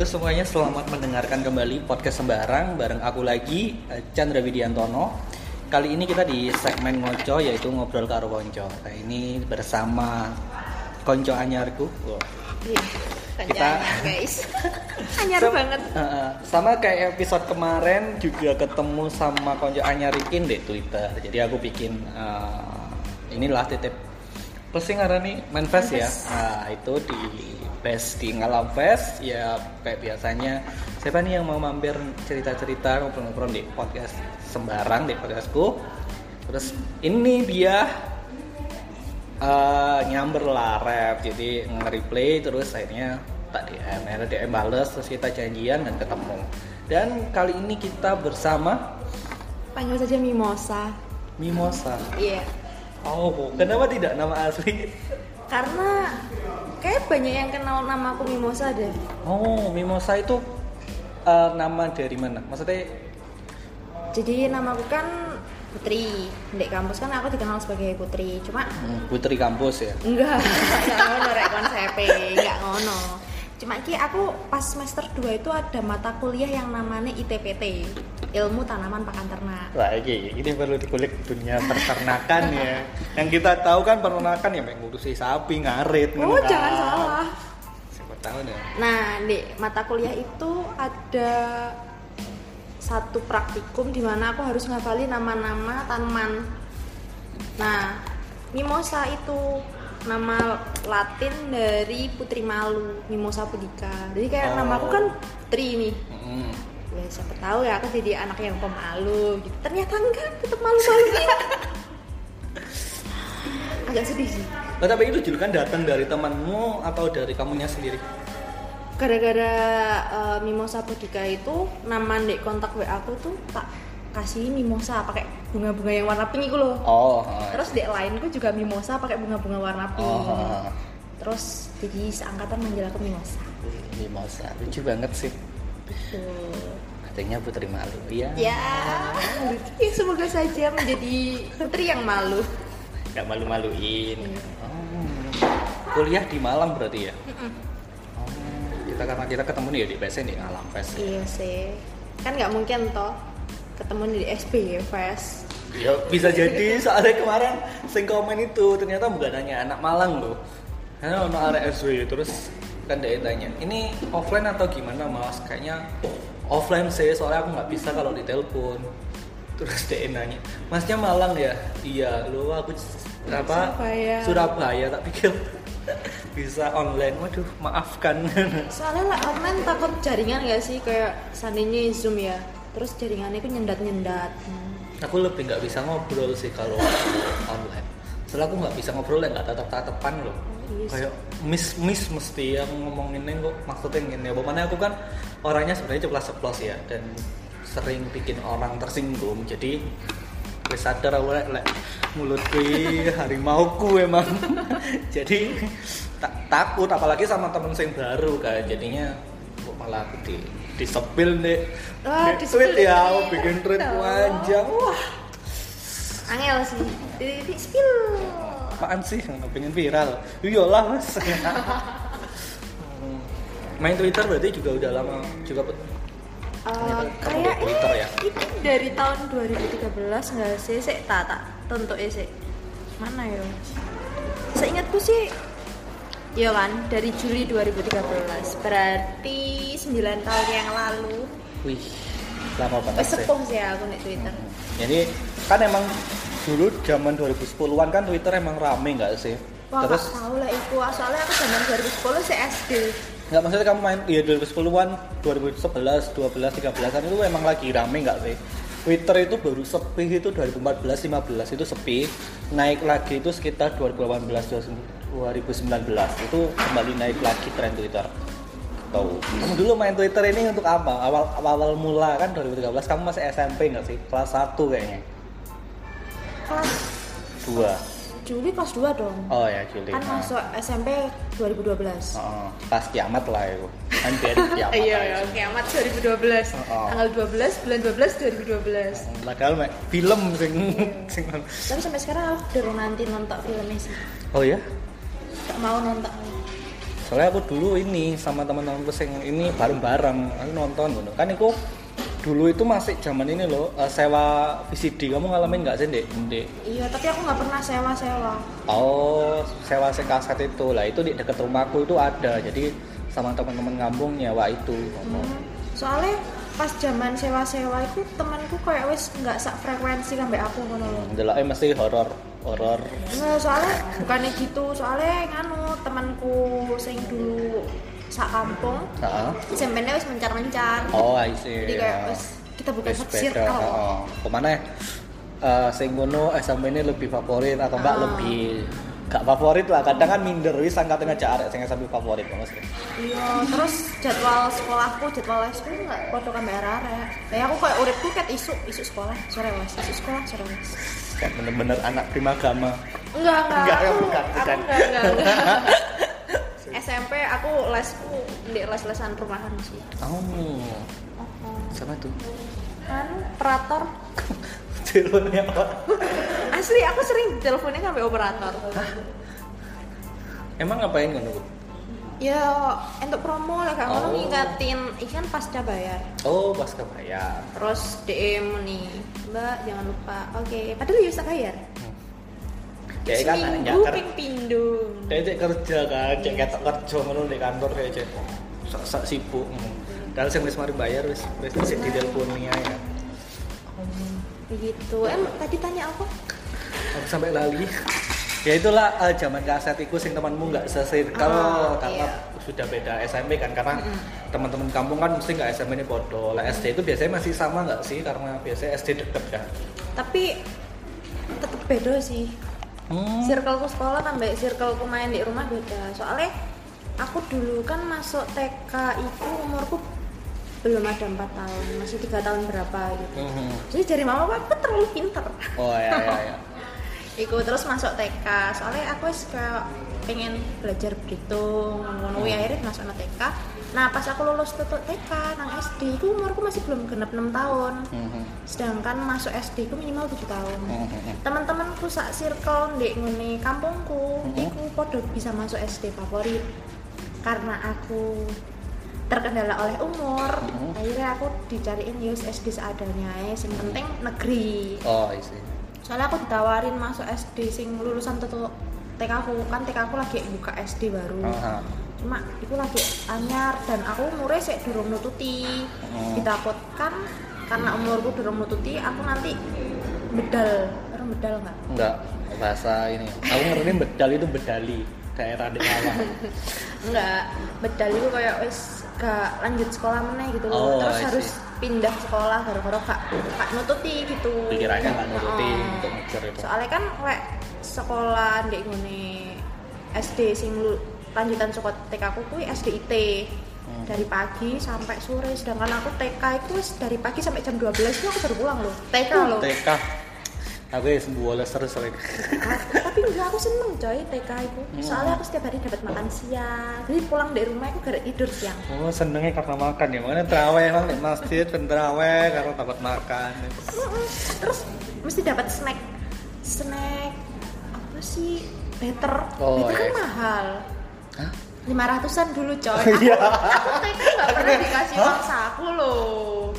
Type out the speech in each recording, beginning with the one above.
semuanya selamat mendengarkan kembali podcast sembarang bareng aku lagi eh, Chandra Widiantono. Kali ini kita di segmen ngoco yaitu ngobrol karo konco. Nah, ini bersama konco anyarku. Wah. Iya, Kita- guys. Anyar Sam- banget. eh, sama kayak episode kemarin juga ketemu sama konco anyarikin di Twitter. Jadi aku bikin eh, inilah titip Terus sih nih Manfest ya. Nah, itu di Best di Ngalam Fest ya kayak biasanya siapa nih yang mau mampir cerita-cerita ngobrol-ngobrol di podcast sembarang di podcastku. Terus ini dia eh, nyamber lah rap jadi nge-replay terus akhirnya tak DM akhirnya DM bales terus kita janjian dan ketemu dan kali ini kita bersama Panggil saja Mimosa. Mimosa Iya. oh kenapa tidak nama asli Karena kayak banyak yang kenal nama aku Mimosa deh. oh Mimosa itu eh, nama dari mana maksudnya Jadi namaku kan Putri. Di kampus kan aku dikenal sebagai Putri. Cuma hmm, putri kampus ya enggak, enggak ngono rek konsepnya, enggak ngono. Cuma ki aku pas semester 2 itu ada mata kuliah yang namanya ITPT, Ilmu Tanaman Pakan Ternak. Wah, ini, ini perlu dikulik dunia peternakan ya. Yang kita tahu kan peternakan ya mengurusi sapi, ngarit. Oh, kan. jangan salah. Siapa tahu deh. Nah, di mata kuliah itu ada satu praktikum di mana aku harus ngafalin nama-nama tanaman. Nah, mimosa itu nama Latin dari Putri Malu, Mimosa pudica. Jadi kayak Oh. nama aku kan Putri nih. Hmm. Ya siapa tahu ya aku jadi anak yang pemalu gitu. Ternyata enggak, tetap malu-malu. Agak sedih sih. Nah, tapi itu julukan datang dari temanmu atau dari kamunya sendiri? gara-gara eh, mimosa pudica itu nama di kontak WA aku tuh tak kasih mimosa pakai bunga-bunga yang warna pink itu loh Oh. terus di lainku juga mimosa pakai bunga-bunga warna pink Oh. terus jadi seangkatan manggil aku mimosa Mimosa. Lucu banget sih. Tuh. Artinya putri malu. Iya. ya ya semoga saja menjadi putri yang malu Gak malu-maluin. Iya. Oh. Kuliah di Malang berarti ya? Mm-mm. Oh. Kita karena kita ketemu nih ya di PSN di Ngalam Fest. iya sih kan nggak mungkin toh ketemu di SPY Fest Ya bisa jadi soalnya kemarin sing komen itu ternyata bukan hanya anak Malang loh. Karena ono arek SW terus kan dia tanya, ini offline atau gimana mas? Kayaknya offline sih soalnya aku nggak bisa kalau ditelepon. Terus dia nanya, masnya Malang ya? Iya, lu aku apa? Surabaya. Surabaya, tak pikir bisa online. Waduh, maafkan. Soalnya lah online takut jaringan gak sih kayak seandainya zoom ya, terus jaringannya itu nyendat-nyendat. aku lebih nggak bisa ngobrol sih kalau online. Soalnya aku nggak bisa ngobrol ya nggak tatap tatapan loh Iya sih. kayak miss miss mesti yang ngomonginnya kok maksudnya gini ya mana aku kan orangnya sebenarnya ceplas ceplos ya dan sering bikin orang tersinggung. Jadi gue sadar aku lek lek mulut gue harimauku emang. Jadi tak takut apalagi sama temen sing baru kan jadinya kok malah aku di disepil deh Ah, Di tweet ya aku bikin tweet Tahu. panjang wah Angel sih, di, spill. apaan sih nggak pengen viral iyalah mas main Twitter berarti juga udah lama juga Put? Uh, kayak Twitter ya? ini dari tahun 2013 nggak sih? Saya tak tak tentu sih. Mana ya? Seingatku sih Ya kan, dari Juli 2013 Berarti 9 tahun yang lalu. Wih lama banget sih. sepuh sih aku di Twitter. Jadi kan emang dulu zaman 2010-an kan Twitter emang rame nggak sih? Wah, terus gak tau lah itu. Soalnya aku zaman 2010 sih SD. nggak maksudnya kamu main ya 2010-an 2011 12 13-an itu emang lagi rame nggak sih? Twitter itu baru sepi itu 2014 15 itu sepi. Naik lagi itu sekitar 2018 2019 itu kembali naik lagi tren Twitter tahu kamu dulu main Twitter ini untuk apa awal awal mula kan 2013 kamu masih SMP nggak sih kelas 1 kayaknya Kelas dua Juli kelas 2 dong. oh ya Juli Kan Nah. masuk SMP 2012. Oh, pas kiamat lah itu kan biar kiamat Iya, iya, kiamat 2012. Oh. Tanggal 12 bulan 12 2012. Padahal mek film sing sing Tapi sampai sekarang aku udah nanti nonton filmnya sih. Oh ya? Gak mau nonton. soalnya aku dulu ini sama teman-temanku sing ini bareng-bareng aku nonton gitu kan aku dulu itu masih zaman ini loh eh, sewa VCD kamu ngalamin nggak sih dek dek iya tapi aku nggak pernah sewa-sewa. Oh sewa sing kaset itu. Lah itu di dekat rumahku itu ada. Jadi sama teman-teman kampung nyewa itu Hmm, soalnya pas zaman sewa-sewa itu temanku kayak wis nggak sak frekuensi sampai aku ngono loh. Deloknya mesti horor horor Nah, soalnya bukannya gitu, soalnya nganu temanku sing dulu sak kampung, Heeh. SMP-nya wis mencar-mencar. oh I see Jadi kayak ya. wis kita bukan circle. heeh. Ke mana eh sing ngono SMP ini lebih favorit atau enggak Ah. lebih gak favorit lah kadang kan minder wis angkat tengah arek sing SMP favorit Mas. Iya, terus jadwal sekolahku, jadwal les ku nggak foto kamera arek. Kayak aku kayak uripku ket isu, isu sekolah, sore les, isu sekolah, sore les. Kayak bener-bener anak primagama Enggak, enggak, Enggak, aku, bukan, aku bukan. enggak, enggak, enggak. SMP aku lesku di les-lesan rumahan sih. oh Oh, oh. siapa tuh Kan operator Teleponnya apa? Asli aku sering teleponnya sampai operator. Emang ngapain ngono? Ya untuk promo lah kan Oh. ngingetin ikan pasca bayar. Oh, pas kebayar. Terus DM nih, Mbak jangan lupa. Oke, padahal ya bisa bayar. Kayak kan Seminggu ping. Kayak cek kerja kan, cek ketok kerja ngono di kantor kayak cek. Sak sak sibuk. Dan sing wis mari bayar wis wis sik diteleponi ae. Begitu. Eh tadi tanya apa? Aku sampai lali. Ya itulah eh, zaman kaset itu sing temanmu nggak sesirkel Ah, karena iya. sudah beda SMP kan karena teman-teman kampung kan mesti nggak SMP ini podo. Lah SD itu biasanya masih sama nggak sih karena biasanya SD deket kan. Tapi tetep beda sih. Hmm. Circleku sekolah sampai circleku main di rumah beda. Soalnya aku dulu kan masuk TK itu umurku belum ada empat tahun, masih tiga tahun berapa gitu. Mhm. Jadi dari mama aku terlalu pinter. Oh ya ya ya. Iku terus masuk TK, soalnya aku wis kayak pengen belajar berhitung, ngono ya akhirnya masuk nang TK. Nah pas aku lulus tutup TK nang SD, itu umurku masih belum genap 6 tahun. Mhm. Sedangkan masuk SD ku minimal 7 tahun. Mhm. Teman-temanku sak circle di ngene kampungku, iku podo bisa masuk SD favorit. Karena aku terkendala oleh umur, akhirnya aku dicariin yus SD seadanya ya, yang penting negeri Oh, isi. Soalnya aku ditawarin masuk SD sing lulusan TK aku kan TK aku lagi buka SD baru Aha. cuma itu lagi anyar dan aku umurnya sih durung nututi Hmm. ditakutkan karena umurku durung nututi aku nanti bedal orang bedal nggak Enggak, bahasa ini. Aku ngerti bedal itu bedali, daerah di bawah. enggak bedal itu kayak wis gak lanjut sekolah meneh gitu Oh, loh terus I see. Pindah sekolah gara-gara gak, gak nututi gitu Pikirannya nggak nuruti Heeh. untuk ngejar itu. soalnya kan lek sekolah di ngene SD sing lu lanjutan sekolah TK aku kuwi SDIT Hmm. dari pagi sampai sore sedangkan aku TK itu dari pagi sampai jam 12 itu aku baru pulang loh TK loh TK. Aku ya sembuh oleh terus. Aku- tapi enggak aku seneng coy TK itu Hmm. soalnya aku setiap hari dapat makan siang jadi pulang dari rumah aku gak tidur siang Oh, senengnya karena makan ya. Makanya terawih emang di masjid, ben terawih karena dapat makan. Terus mesti dapat snack snack apa sih better Oh, better kan iya. mahal Hah? lima ratusan dulu coy Oh, aku, iya. aku TK nggak pernah dikasih uang saku loh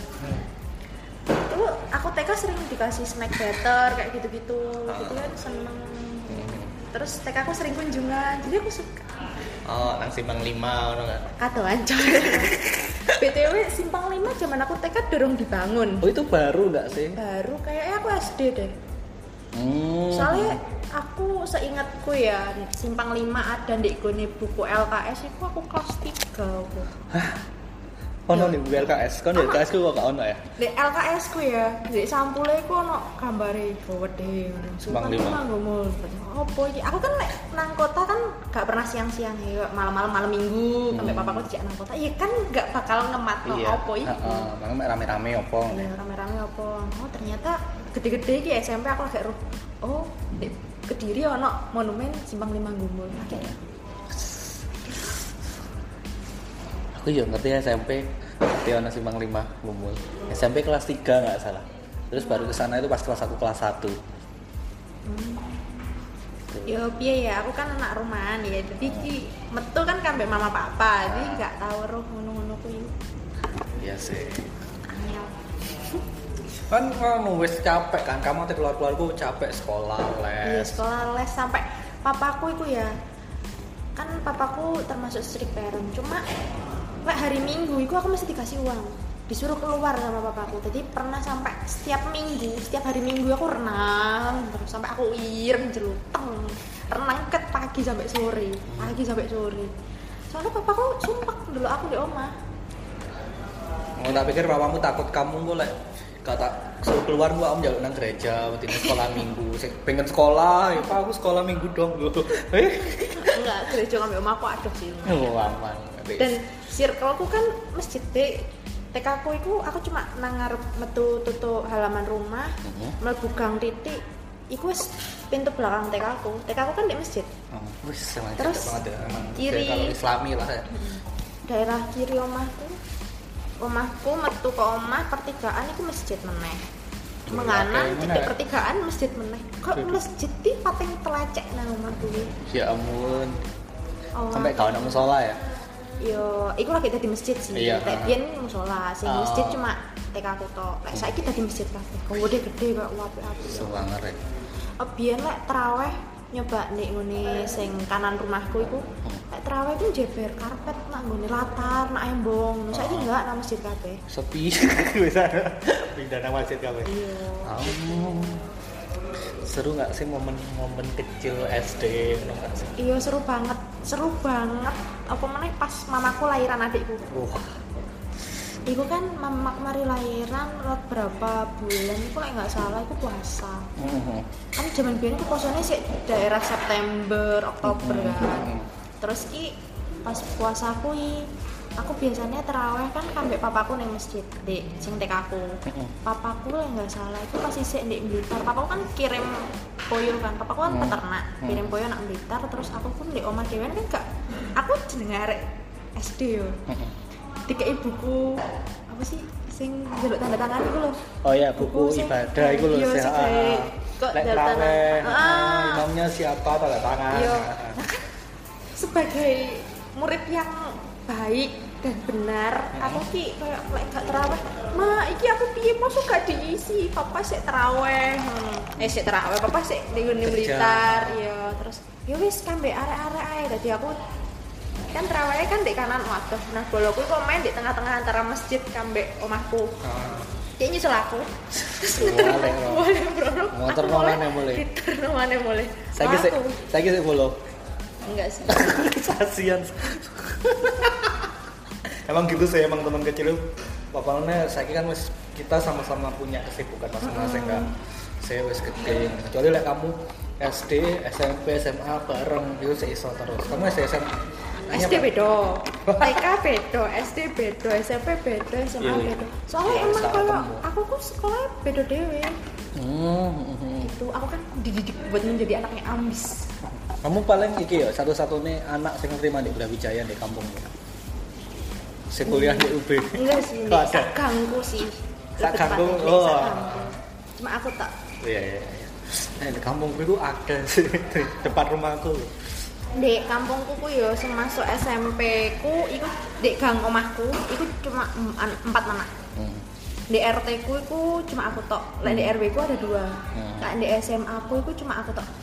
itu aku TK sering dikasih snack better kayak gitu-gitu gitu kan seneng terus TK aku sering kunjungan jadi aku suka Oh, nang simpang lima, ono nggak? katoan coy btw simpang 5 zaman aku TK dorong dibangun Oh, itu baru nggak sih? baru kayaknya aku SD deh Hmm. soalnya aku seingatku ya simpang 5 ada di gone buku LKS itu aku kelas 3 aku. Ono nih buku LKS, kan di LKS ku kok gak ono ya? di LKS ku ya di sampulnya ku ono gambare gede Simpang lima. ngomong apa iki? Aku kan nang kota kan gak pernah siang-siang ya malam-malam malam minggu sampai Hmm. papaku dijak nang kota. Iya kan gak bakal ngemat no apa iki? Heeh, makanya rame-rame opo. Iya, rame-rame apa? Oh ternyata gede-gede iki SMP aku ruh oh di Kediri ono monumen simpang lima gumbul akhirnya Aku juga ngerti SMP, ngerti ono simpang lima gumbul. SMP kelas 3 nggak salah. Terus baru ke sana itu pas kelas 1 kelas 1. Yo piye ya, aku kan anak rumahan ya. Jadi ki metu kan kambek mama papa, jadi nggak tahu roh ngono-ngono kuwi. Iya sih. Angel. Kan kamu wis capek kan, kamu teh keluar-keluarku capek sekolah, Iya les. sekolah les sampai papaku itu ya kan papaku termasuk strict parent cuma lek hari minggu itu aku mesti dikasih uang disuruh keluar sama papaku jadi pernah sampai setiap minggu setiap hari minggu aku renang terus sampai aku ireng jeluteng renang ket pagi sampai sore pagi sampai sore soalnya papaku sumpah dulu aku di omah Oh, tak pikir papamu takut kamu kok lek kata suruh keluar gua om jalan nang gereja, waktu sekolah minggu. Pengen sekolah, ya Pak aku sekolah minggu dong. Eh. enggak gereja ngambil omahku aduh sih Oh, aman. dan circleku kan masjid dek TK ku itu aku cuma nang ngarep metu tutu halaman rumah Mhm. mlebu gang titik iku wis pintu belakang TK ku TK ku kan di masjid Oh, wis Terus, cocok banget ya emang. kiri. Kalau Islami lah ya. daerah kiri omahku omahku metu ke omah pertigaan itu masjid meneh Iya, menganan titik pertigaan masjid meneh kok masjid di pating telecek nang omahku Ya ampun. oh, Sampai kawan nang musola ya. Yo, iku lagi tadi masjid sih. Iya, biyen musola, sing Oh. masjid cuma TK aku tok. Lek saiki tadi masjid kabeh. Oh, gede gede kok apik-apik. Sewanger ya. Oh, biyen lek traweh nyoba nek ngene sing kanan rumahku iku. Lek traweh iku jeber karpet nak nggone latar, nak embong. Nah, saiki enggak nang masjid kabeh. Sepi wis ada. Pindah nang masjid kabeh. Iya. Seru nggak sih momen-momen kecil SD? Iya seru banget, seru banget. Apa meneh pas mamaku lahiran adikku. Wah, Iku kan mama kemarin lahiran lot berapa bulan iku nggak salah iku puasa. Mhm. kan zaman biyen ku puasanya sih daerah September Oktober Mhm. kan terus ki pas puasa aku aku biasanya teraweh kan kambek papaku neng masjid di sing TK aku papaku lah nggak salah itu pas isih di Blitar papaku kan kirim poyo kan papaku kan Hmm. peternak kirim Hmm. poyo nak Blitar terus aku pun di omah dewan kan gak aku arek SD yo Mhm. dikei buku apa sih sing jaluk tanda tangan itu loh Oh ya, buku sing- ibadah itu loh sih. kok jaluk tangan. traweh, Ah. ah, imamnya siapa tanda tangan. Iya. Nah kan sebagai murid yang baik dan benar, Hmm. aku ki kayak lek gak terawih, "Ma, iki aku piye masuk gak diisi? Papa sik terawih." Hmm. Eh sik terawih, papa ngene Kerja. Blitar, ya terus ya wis kambe arek-arek ae dadi aku kan terawihnya kan di kanan waduh nah boloku kok main di tengah-tengah antara masjid kambe omahku Ah. dia nyusul aku Boleh, bro. boleh bro Motor mana boleh? Gitar mana boleh Saya sih, Aku. saya sih follow. Enggak sih Kasian. emang gitu sih emang teman kecil bapaknya saya kan wis kita sama-sama punya kesibukan masing-masing kan saya wis gede kecuali like kamu SD SMP SMA bareng itu seiso terus kamu Nanya SD bedo, TK bedo, SD bedo, SMP bedo, SMA iya. bedo. Soalnya Iya, emang kalau aku tuh sekolah bedo dewe. Hmm, hmm, hmm. Itu aku kan dididik buat menjadi anaknya ambis. Kamu paling iki ya satu-satunya anak yang terima di Brawijaya di kampungmu saya kuliah di UB Enggak sih, Oh, ada. sak ganggu sih. Sak Lebih ganggu, tepatnya, oh. Cuma aku tak. Iya iya iya. Nah, di kampungku itu ada sih. Depan rumahku. Di kampungku ku yo sing masuk SMP ku iku di gang omahku iku cuma empat anak. Hmm. di RT ku iku cuma aku tok. Lek di RW ku ada dua. Hmm. di SMA ku iku cuma aku tok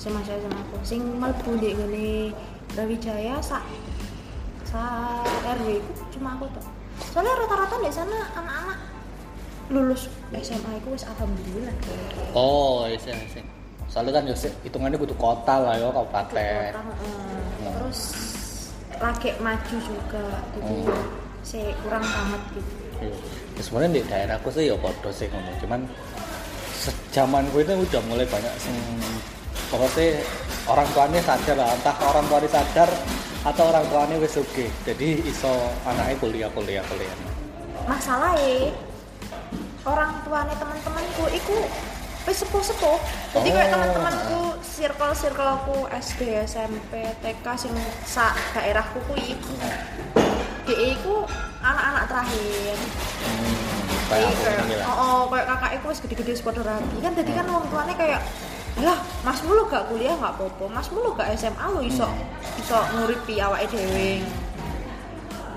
sing masuk SMA aku sing mlebu di ngene Brawijaya sak sak RW ku cuma aku tok soalnya rata-rata di sana anak-anak lulus SMA ku wis alhamdulillah Oh, iya iya. Soalnya kan ya hitungannya butuh kota lah ya, kabupaten. Kota. Hmm. terus lagi maju juga jadi Hmm. ya saya kurang banget gitu Iya. Ya, sebenarnya di daerahku sih ya podo sih ngono. Cuman sejaman gue itu udah mulai banyak sing pokoknya orang tuanya sadar lah, entah orang tuanya sadar atau orang tuanya wis oke. Jadi iso anaknya kuliah kuliah kuliah. masalahnya orang tuanya teman-temanku iku wis sepuh-sepuh jadi kayak Oh. teman-temanku circle circle aku SD SMP TK sing sa daerahku kuwi dia iku anak-anak terakhir Hmm, kayak kayak oh, oh kayak kakak iku wis gede-gede wis padha rabi kan jadi kan wong tuane kayak lah masmu lo gak kuliah gak apa-apa. Masmu lo gak SMA lo iso iso nguripi awake dhewe.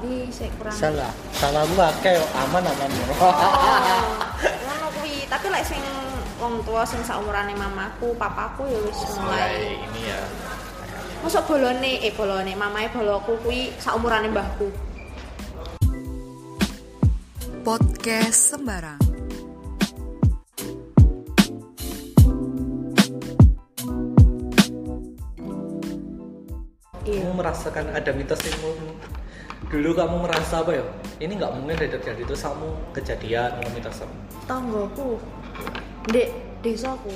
Jadi saya kurang. Salah. Salahmu akeh kok, aman aman. Oh, ngono kuwi. Tapi lek sing wong tua sing saumurane mamaku papaku ya wis mulai ini ya. Masuk bolone, eh bolone, mamae boloku kuwi saumurane mbahku. Podcast Sembarang. Kamu merasakan ada mitos yang mu- dulu kamu merasa apa ya ini nggak mungkin ada terjadi itu kamu kejadian kamu mitos apa Tanggoku, dek desaku,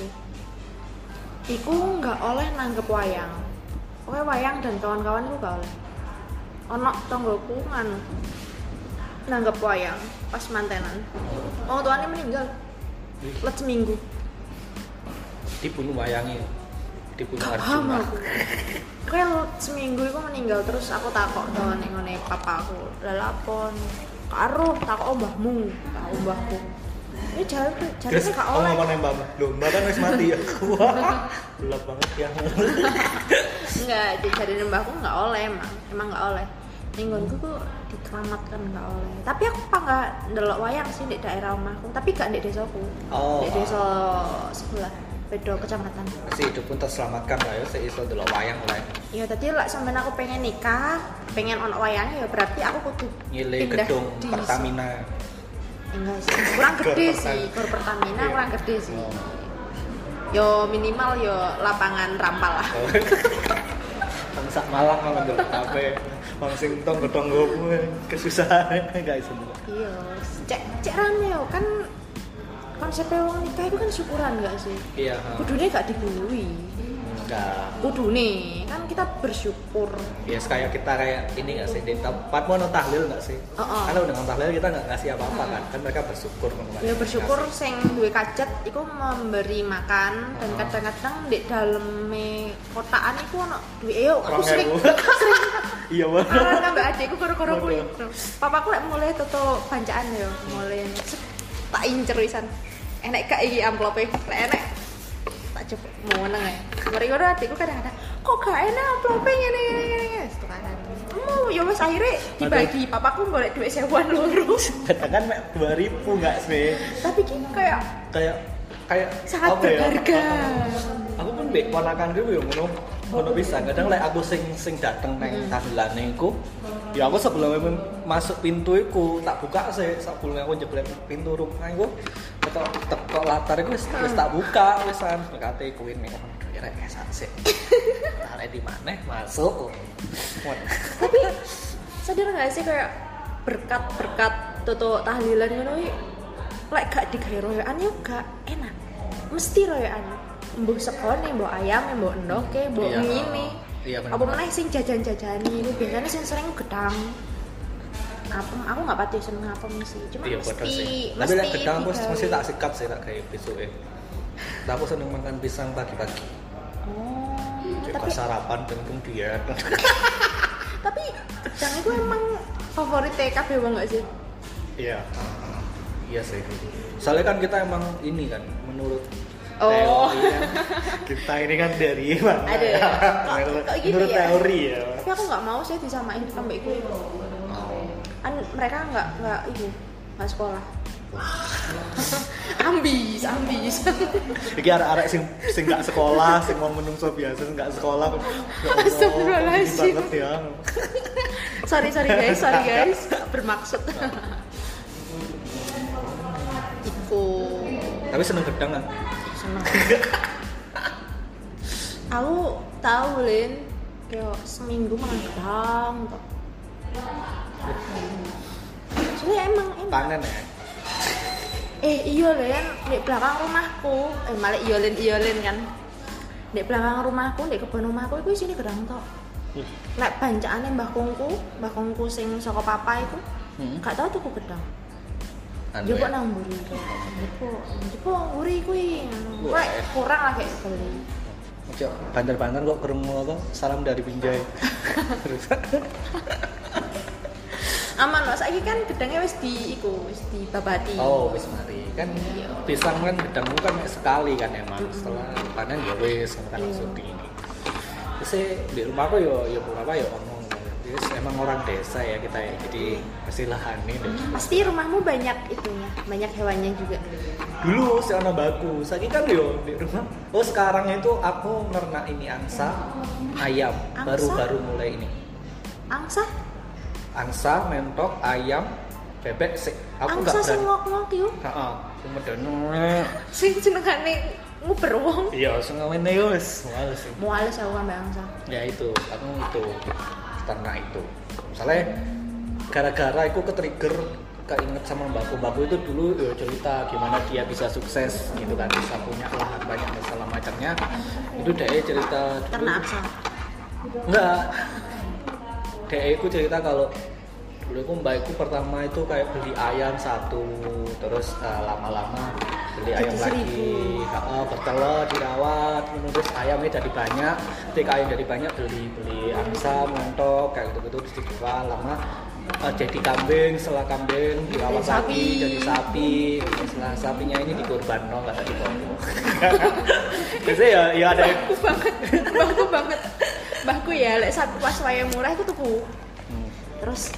iku nggak oleh nanggep wayang. Oke wayang dan kawan-kawan itu gak oleh. Ono tanggoku nganu nanggep wayang pas mantenan. Orang tuanya meninggal, let seminggu. dibunuh wayangi Gak paham Arjuna aku. Kayak seminggu itu meninggal terus aku takok dong ning ngene papaku. Lah lapon. Karo takok mbahmu, takok mbahku. Ini jare jare terus gak kamu oleh. ngomong mbak loh mbak kan wis mati ya wah gelap banget ya Enggak, jare mbahku enggak oleh emang. Emang enggak oleh. Ning nggonku kok diteramatkan enggak oleh. Tapi aku apa enggak ndelok wayang sih di daerah omahku, tapi gak di desaku. Oh. Di desa sebelah beda kecamatan. si hidup pun terselamatkan lah ya saya iso delok wayang lah Ya tadi lah sampean aku pengen nikah, pengen ono wayangnya ya berarti aku kudu nyile pindah gedung desa. Pertamina Enggak sih, kurang gede sih. Gor Pertamina Iya. kurang gede sih. Oh. Yo minimal yo lapangan rampal lah. bangsa Malang malah delok kafe Bang sing tong ketonggo kesusahan guys semua Iya, cek cek rame yo kan konsepnya wong nikah itu kan syukuran enggak sih? iya Kudune gak digului. enggak Kudune kan kita bersyukur. ya kayak kita kayak ini nggak sih di tempat mau tahlil nggak sih Oh, oh. kalau dengan tahlil kita nggak ngasih apa-apa kan kan mereka bersyukur mengenai Ya bersyukur sing duwe kajat iku memberi makan dan Oh. kadang-kadang di daleme kotaan iku ono duwe yo aku sering sering iya banget Karena nambah adikku koro-koro kuwi. Papaku lek mulai toto bancaan yo, mulai tak incer wisan. Enek gak iki amplope? Lek enek tak coba mau meneng ya. Mari ngono adikku kadang-kadang kok gak enak amplope ngene ngene ngene ngene. Wis tukaran. Mau ya wis akhirnya dibagi. Papaku golek duit sewaan loro. kadang kan mek dua ribu nggak sih Tapi ki kayak kayak kayak sangat ya? berharga. aku pun bek ponakan gue ya ngono ngono bisa kadang lek aku sing sing dateng neng Hmm. tahlilane iku ya aku sebelum masuk pintu iku tak buka sih sebelum aku jeblet pintu rumah iku teko teko latar iku wis wis tak buka wisan berkate kuwi nek kira kesan sih tarik di mana masuk. Tapi sadar gak sih kayak berkat-berkat toto tahlilan ngono lek gak digawe royokan yo gak enak. Mesti royokan. Mbuh sekone, mbok ayam, mbok endoke, mbok Iya. ngene. Iya. Apa meneh sing jajan-jajani itu biasanya sing sering gedang. Apem, aku nggak pati seneng apem sih. Cuma iya mesti sih tapi lek gedang aku mesti tak sikat sih tak kayak besok ya aku seneng makan pisang pagi-pagi Oh, tapi sarapan dan kemudian tapi gedang itu emang favorit TKB wong gak sih? Iya. Iya sih. Soalnya kan kita emang ini kan menurut Oh. teori kan, kita ini kan dari mana? Ada ya? Kok- gitu menurut ya? teori ya. Tapi aku nggak mau sih disamain sampai iku. Oh. kan mereka nggak nggak itu nggak sekolah ambis ambis Iki arek-arek sing sing gak sekolah, sing mau menungso biasa sing gak sekolah. Ini banget ya. sorry sorry guys sorry guys Nggak bermaksud iku Tapi seneng gedang kan? Seneng aku tahu lin kayak seminggu makan gedang kok soalnya emang emang Panen ya. Eh iya Len, di belakang rumahku. Eh malah iya Len, iya Len kan. Di belakang rumahku, di kebun rumahku itu sini gedang tok. Lek bancane mbah kongku, mbah kongku sing saka papa itu, Hmm. gak tau tuku gedang. Anu ya. nang mburi. Jupuk mburi kuwi. Wah. Lek kurang lah kayak beli. Ojo, banter-banter kok kerungu apa? Salam dari Binjai. Aman loh saiki kan gedangnya wis di iku wis dibabati Oh, wis mari. Kan Iya. pisang kan gedangmu kan sekali kan emang. Setelah panen ya wis kan Iya. langsung di ini. Terus di rumahku yo yo apa yo ngomong. Terus emang orang desa ya kita ya. Jadi pasti lahani deh. pasti rumahmu banyak itunya banyak hewannya juga Dulu si anak baku, saya kan yo di rumah. Oh sekarang itu aku nernak ini angsa, ayam, Angsa? baru-baru mulai ini. angsa Angsa, mentok, ayam, bebek sih. Aku nggak angsa berani. ngok-ngok yo Heeh, sing medeno. sing jenengane nguber wong Iya, sing ngene yo wis males sih. muales aku ambek angsa Ya itu, aku itu ternak itu. Misalnya gara-gara aku ke-trigger keinget sama mbakku mbakku itu dulu ya cerita gimana dia bisa sukses gitu kan bisa punya lahan banyak dan segala macamnya itu dia cerita dulu- ternak angsa Enggak. Dek aku cerita kalau dulu aku mbakku pertama itu kayak beli ayam satu, terus eh, lama-lama beli Jadi ayam lagi. Heeh, bertelur, dirawat, terus ayamnya jadi banyak, ketika ayam jadi banyak beli beli angsa, montok, kayak gitu-gitu terus dijual lama. Eh, jadi kambing, setelah kambing dirawat Jadi sapi. lagi, jadi sapi, setelah sapinya ini dikorban, no, nggak tadi Biasanya ya, ya ada mbahku banget mbahku banget. Mbahku ya lek sapi pas wayang murah itu tuku. Hmm. terus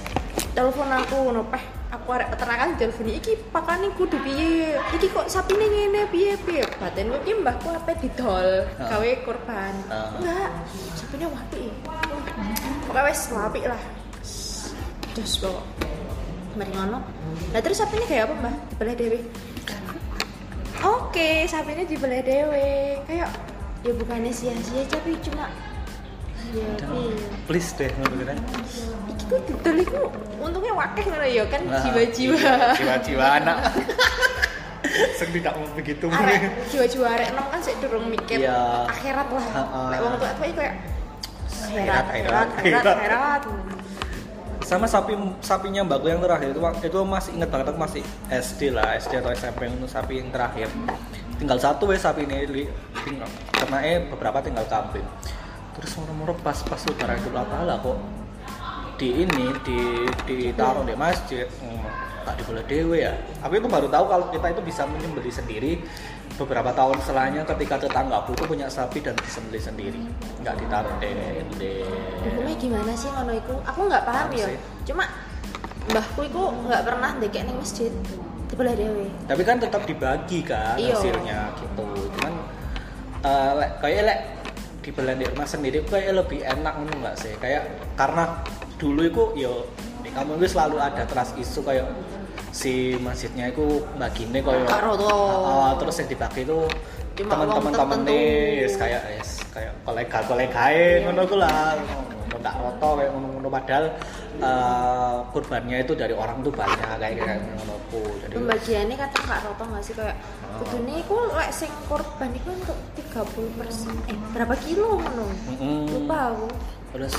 telepon aku ngono peh aku arek peternakan telepon iki pakane kudu piye? Iki kok sapine ngene piye piye? Batenku iki mbahku ape didol Ah. gawe korban. Ah. enggak sapine wapi pokoknya wes wapi lah. Terus pokok mari ngono. Nah terus sapine kayak apa mbah? Dibelah dewe oke sapine dibelah dewe kayak ya bukannya sia-sia tapi cuma please deh ngono kan iki tuh didol iku untungnya wakeh ngono ya kan jiwa-jiwa. iya, jiwa-jiwa anak. Sing tidak mau begitu. Jiwa-jiwa arek enom kan sik durung mikir Iya. akhirat lah. Lek wong tua iki kayak Akhirat, akhirat akhirat, sama sapi sapinya mbakku yang terakhir. Itu itu masih inget banget aku masih SD lah SD atau SMP itu sapi yang terakhir. Tinggal satu ya sapi ini tinggal. Karena eh beberapa tinggal kambing terus moro-moro pas pas lebaran itu apa lah kok. Di ini di ditaruh di masjid hmm, tak diboleh dewe ya. Aku itu baru tahu kalau kita itu bisa menyembeli sendiri beberapa tahun setelahnya ketika tetanggaku itu punya sapi dan disembeli sendiri. Nggak ditaruh di, di hukumnya gimana sih ngono iku? Aku nggak paham ya. cuma mbahku iku nggak pernah ndekek ning masjid. Dibelah dewe. Tapi kan tetap dibagi kan Iya. hasilnya gitu. Cuman lek kayak lek di di rumah sendiri kayak lebih enak ngono nggak sih? Kayak karena dulu itu yo di kampung itu selalu ada teras isu kayak si masjidnya itu bagine kayak Kak Roto. Ah, terus yang dibagi itu teman-teman temen yes, kayak yes, kayak kolega kolega ngono ku lah. Ngono tak roto kayak ngono ngono padahal eh, kurbannya itu dari orang tuh banyak kayak kayak ngono ku. Jadi pembagiannya kadang nggak roto nggak sih? Kayak. Kudune iku lek sing korban iku untuk 30 persen. Eh berapa kilo ngono? Lupa aku. Terus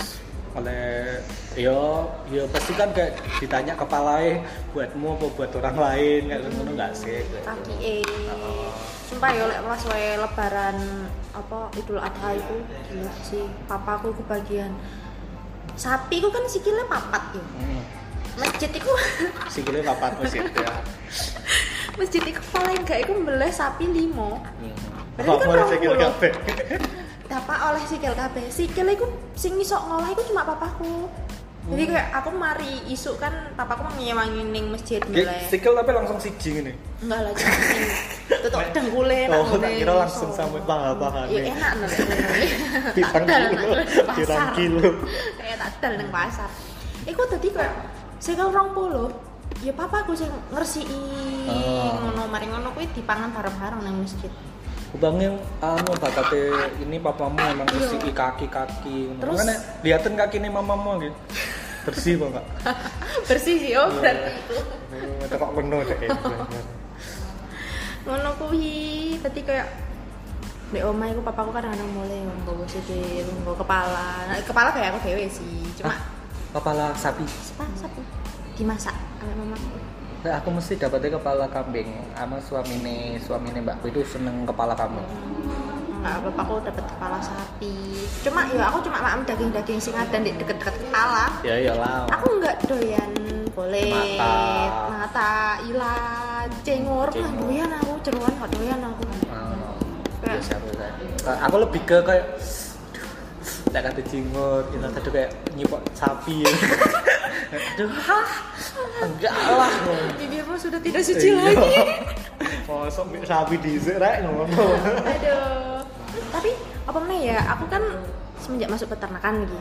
oleh yo yo pasti kan kayak ditanya kepalanya buatmu apa buat orang lain? Kayak ngono nggak sih? Kaki eh Oh. sumpah ya lek pas wae lebaran apa idul adha itu gila sih. Papaku kebagian sapi itu kan sikilnya papat ya. Hmm. masjid itu sikilnya papat masjid ya masjid itu paling enggak itu mbeleh sapi limo Berarti Apa kan boleh rong sikil kabeh? dapat oleh sikil kabeh sikil itu sing iso ngolah itu cuma papaku jadi kayak aku mari isuk kan papaku ngewangi ning masjid mbeleh Sikil tapi langsung siji ngene. enggak lah cuma sing tutuk dengkule Oh, tak ngene kira langsung sampai paha-paha Iya nih. enak nih. Pirang Tadal kilo, pirang pasar. kilo. Kayak tadal nang pasar. Iku tadi kayak rong puluh. Ya papa aku sing ngersiki Oh. ngono mari ngono kuwi dipangan bareng-bareng nang masjid. Bangnya anu bakate ini papamu emang Iya. bersih kaki-kaki. Terus- Makanya liatin kaki ini mamamu gitu. Bersih kok enggak? Bersih sih oh berarti itu. Itu kok penuh deh. Ngono kuwi tadi kayak di omah iku papaku kadang-kadang mulai nggawa sikil, nggawa kepala. Nah, kepala kayak aku dhewe sih. Cuma Kepala sapi. apa satu dimasak sama mamaku. Nah, aku mesti dapetnya kepala kambing sama suamine suamine mbakku itu seneng kepala kambing. Enggak, bapakku dapat kepala sapi. Cuma ya aku cuma makan daging-daging sing ada di deket-deket kepala. Ya iyalah. Aku nggak doyan kulit Mata. mata ilat cengur Cengur. Wah, doyan aku jeruan kok doyan aku Oh, Kayak- biasa biasa. Aku lebih ke kayak tak kata jingut, itu tadi kayak nyipok sapi. Aduh, hah? enggak lah. bibirmu sudah tidak suci Iya. lagi. Mbek sapi dhisik rek ngono. aduh. Tapi apa meneh ya? Aku kan semenjak masuk peternakan gitu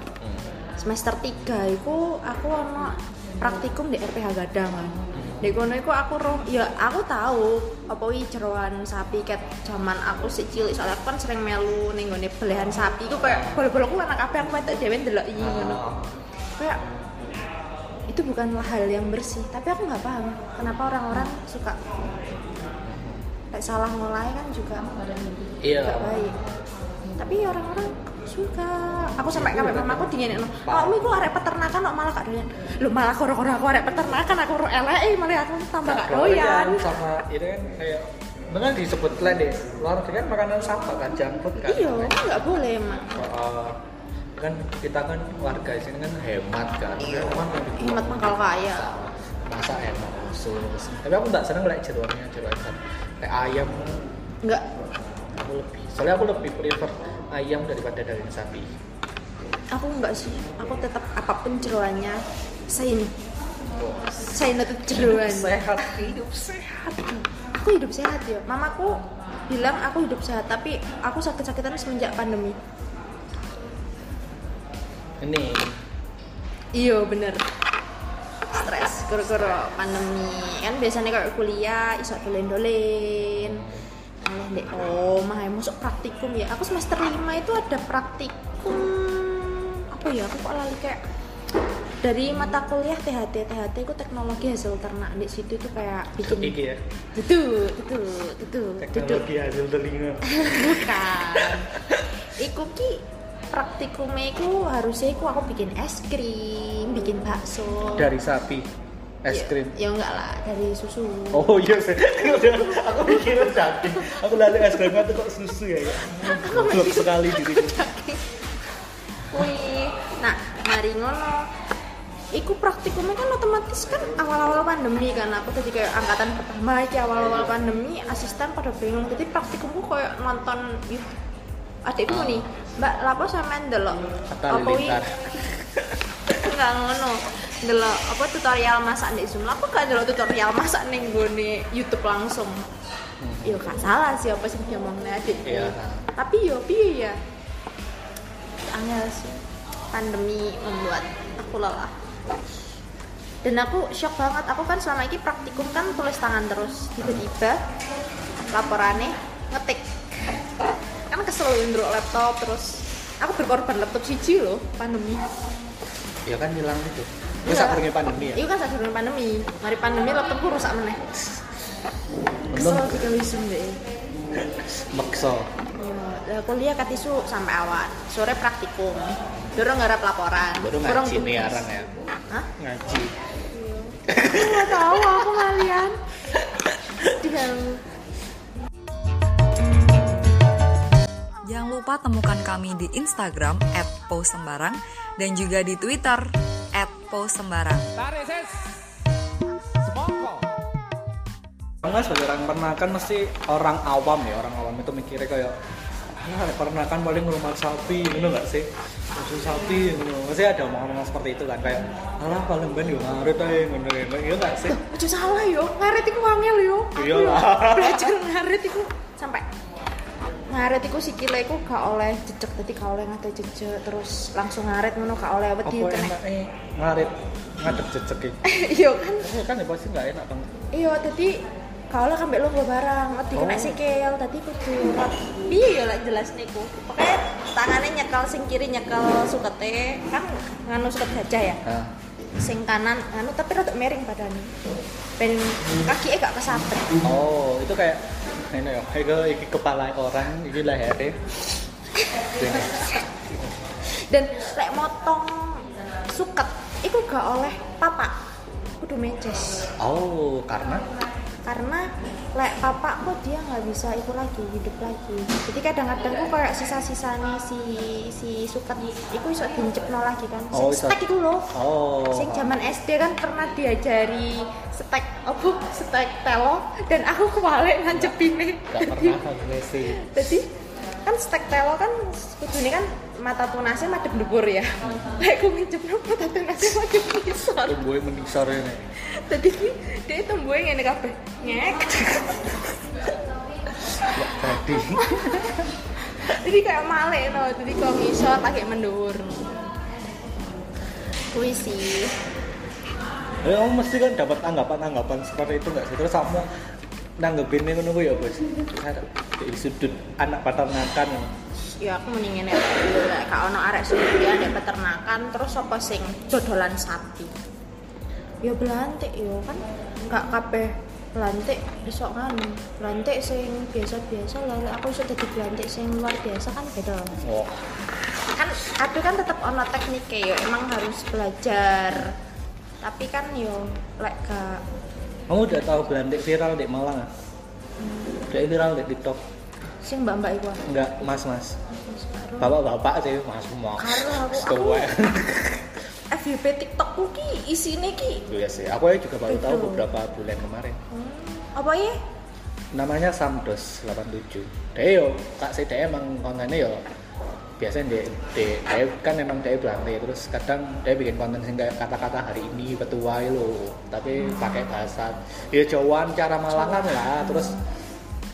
semester 3 itu aku ono praktikum di RPH Gadang. Kan di kono iku aku roh ya aku tahu apa wi jeroan sapi ket zaman aku sih cilik. Soalnya aku kan sering melu ning nggone belehan sapi. Iku kayak bol-bolku anak kabeh aku metu dhewe ndelok iki ngono. Kayak itu bukanlah hal yang bersih. Tapi aku nggak paham kenapa orang-orang suka kayak salah mulai kan juga Iya. nggak baik. Tapi orang-orang suka. Aku sampai Iya, sampai mama aku dingin no oh lu kok arek peternakan kok malah gak doyan. Lu malah koro-koro aku arek peternakan aku ro elek malah aku tambah gak doyan sama itu kan kayak dengan disebut plan deh. Luar kan makanan sampah kan food kan. Iya nggak boleh emang kan kita kan warga sini kan hemat kan. Hemat kan hemat mah kalau kaya. Masa enak khusus tapi aku nggak seneng kayak jeruannya jeruan kayak ayam. Nggak. Aku lebih soalnya aku lebih prefer ayam daripada daging sapi. Aku nggak sih. Aku tetap apa pun jeroannya saya ini saya tetap jeroan sehat hidup sehat. Aku hidup sehat ya. Mamaku bilang aku hidup sehat tapi aku sakit-sakitan semenjak pandemi ini. Iya bener. Stres gara-gara pandemi. Kan biasanya kayak kuliah iso dolen-dolen oleh dek omah ya masuk praktikum ya. Aku semester 5 itu ada praktikum apa ya aku kok lali kayak dari mata kuliah THT THT itu teknologi hasil ternak. Di situ itu kayak bikin iki ya? Itu itu itu itu teknologi hasil telinga bukan. Iku ki praktikumnya iku harusnya iku aku bikin es krim bikin bakso dari sapi es Ya- krim ya, enggak lah dari susu Oh iya sih, aku mikirnya daging. Aku lalu es krim itu kok susu ya. ya. Goblok sekali diriku. Wih, nah mari ngono Iku praktikumnya kan otomatis kan awal-awal pandemi kan aku tadi kayak angkatan pertama iki awal-awal pandemi asisten pada bingung jadi praktikumku kayak nonton YouTube adikku nih mbak lapo sampean delok apa wi enggak ngono. Delok apa tutorial masak di Zoom. Aku gak delok tutorial masak ning gone YouTube langsung? Yo gak salah sih apa sih ngomongnya adik Iya. tapi yo piye ya? Angel sih pandemi membuat aku lelah. Dan aku shock banget. Aku kan selama ini praktikum kan tulis tangan terus. Tiba-tiba laporannya ngetik. kan kesel ndruk laptop terus aku berkorban laptop siji loh pandemi Ya kan hilang itu. Iya. Itu saat pergi pandemi ya. Iya kan saat durung pandemi mari pandemi laptopku rusak meneh kesel wisum deh makso. Ya, kuliah kat isu sampai awan sore praktikum dorong ngarap laporan Dorong ngaji arang ya. Hah? Ngaji. Aku nggak tahu aku kalian dia Jangan lupa temukan kami di Instagram @posembarang dan juga di Twitter @posembarang. Enggak sebagai orang peternakan mesti orang awam ya orang awam itu mikirnya kayak ah peternakan paling rumah sapi gitu nggak sih? Susu sapi gitu masih ada omongan-omongan seperti itu kan kayak alah paling ben yo ngarit aja ngono gitu iya nggak sih? Ojo salah yo, ngarit iku wangel yo. Aku Iya yo lah. Belajar ngarit iku sampai ngarit iku sikile iku gak oleh jejak dadi gak oleh ngate jejak terus langsung ngarit ngono gak oleh wedi kena. ngarit ngadep jejek iki Iya kan. Ya kan ya pasti nggak enak banget Iya dadi gak oleh kambek logo barang, wedi kena Oh. sikil dadi kudu piye ya lah jelas niku. Pokoknya tangannya nyekel sing kiri nyekel sukete kan nganu suket gajah ya. nah, Sing kanan nganu tapi rada miring badannya. Ben kaki gak kesabet. oh itu kayak ini ya kayak iki kepala orang iki lehernya dan lek motong suket itu gak oleh papa kudu meces oh karena karena lek papa kok dia nggak bisa itu lagi hidup lagi. Jadi kadang-kadang kok kayak sisa-sisanya si si suket itu iso dicepno lagi kan. Oh, stek itu loh Oh. sing zaman SD kan pernah diajari stek apa? Stek telo. Dan aku kewalik nancepinnya Gak pernah aku sih. jadi kan stek telo kan kudune kan mata tunasnya madep dhuwur ya lek ku ngincepno mata tunasnya madep ngisor Tumbuhnya menisor ini. Tadi ki dia tumbuhnya ngene kabeh. Ngek. Jadi. Jadi kayak male no, jadi kok ngisor lagi mendur. Kuwi sih. Ya, kamu mesti kan dapat anggapan-anggapan seperti itu nggak sih? Terus kamu nanggepin ini ngono ya, Bos. Dari sudut anak peternakan. Ya aku mendingin ya lek gak ono arek sendirian di peternakan terus apa sing dodolan sapi. Ya belantik yo kan gak kabeh belantik besok kan belantik sing biasa-biasa lah lek aku iso dadi belantik sing luar biasa kan beda. Oh, kan ada kan tetap ono tekniknya yo emang harus belajar tapi kan yo lek gak kamu udah tahu belantik viral di Malang ah? Udah viral di TikTok. Sing mbak mbak iku. Enggak, Mas, Mas. Bapak-bapak sih, Mas, Mas. Karo aku-. FYP TikTokku ki isine ki Iya sih, aku ya juga baru tahu Betul. beberapa bulan kemarin. hmm, apa ya Namanya Samdos 87. Dia yo, kak si dia emang kontennya yo biasanya dia, dia, dia kan emang dia belantai terus kadang dia bikin konten sing kayak kata-kata hari ini petuai lo tapi pakai bahasa ya Jawaan cara Malangan lah terus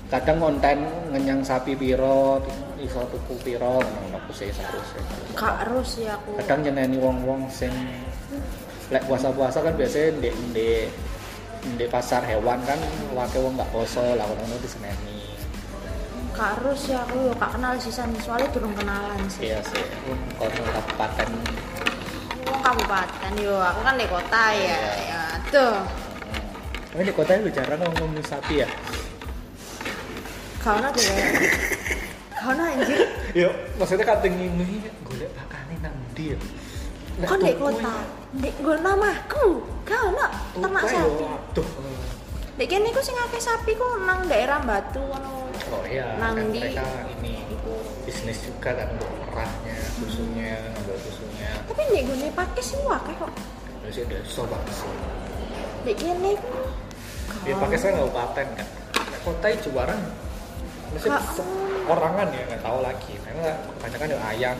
kadang konten ngenyang sapi piro iso tuku piro ngono aku sih seharusnya gak harus ya aku. Kadang nyeneni wong-wong sing lek puasa-puasa kan biasanya di di di pasar hewan kan wakil wong nggak poso lah ngono diseneni. Gak harus ya aku yo gak kenal sisan soalnya durung kenalan sih. Iya sih kono kabupaten. Wong kabupaten yo aku kan di kota ya ya tuh tapi di kota itu jarang ngomong sapi ya deh gak ono anjir Yo, maksudnya kating ini golek pakane nang ndi ya? Nek Kok di tuku kota? Di gue namaku, gak ono ternak sapi. Waduh. Dek kene iku sing akeh sapi ku nang daerah Batu ngono. Oh iya, Nang kan mereka ini bisnis juga kan untuk perahnya, susunya, ngambil susunya. Tapi nek gue pakai sih akeh kok. Terus ada sobat sih. Dek kene iku. Ya pakai saya kabupaten kan. Nek kota itu barang se- ono. orangan ya nggak tahu lagi. Karena kebanyakan ya ayam.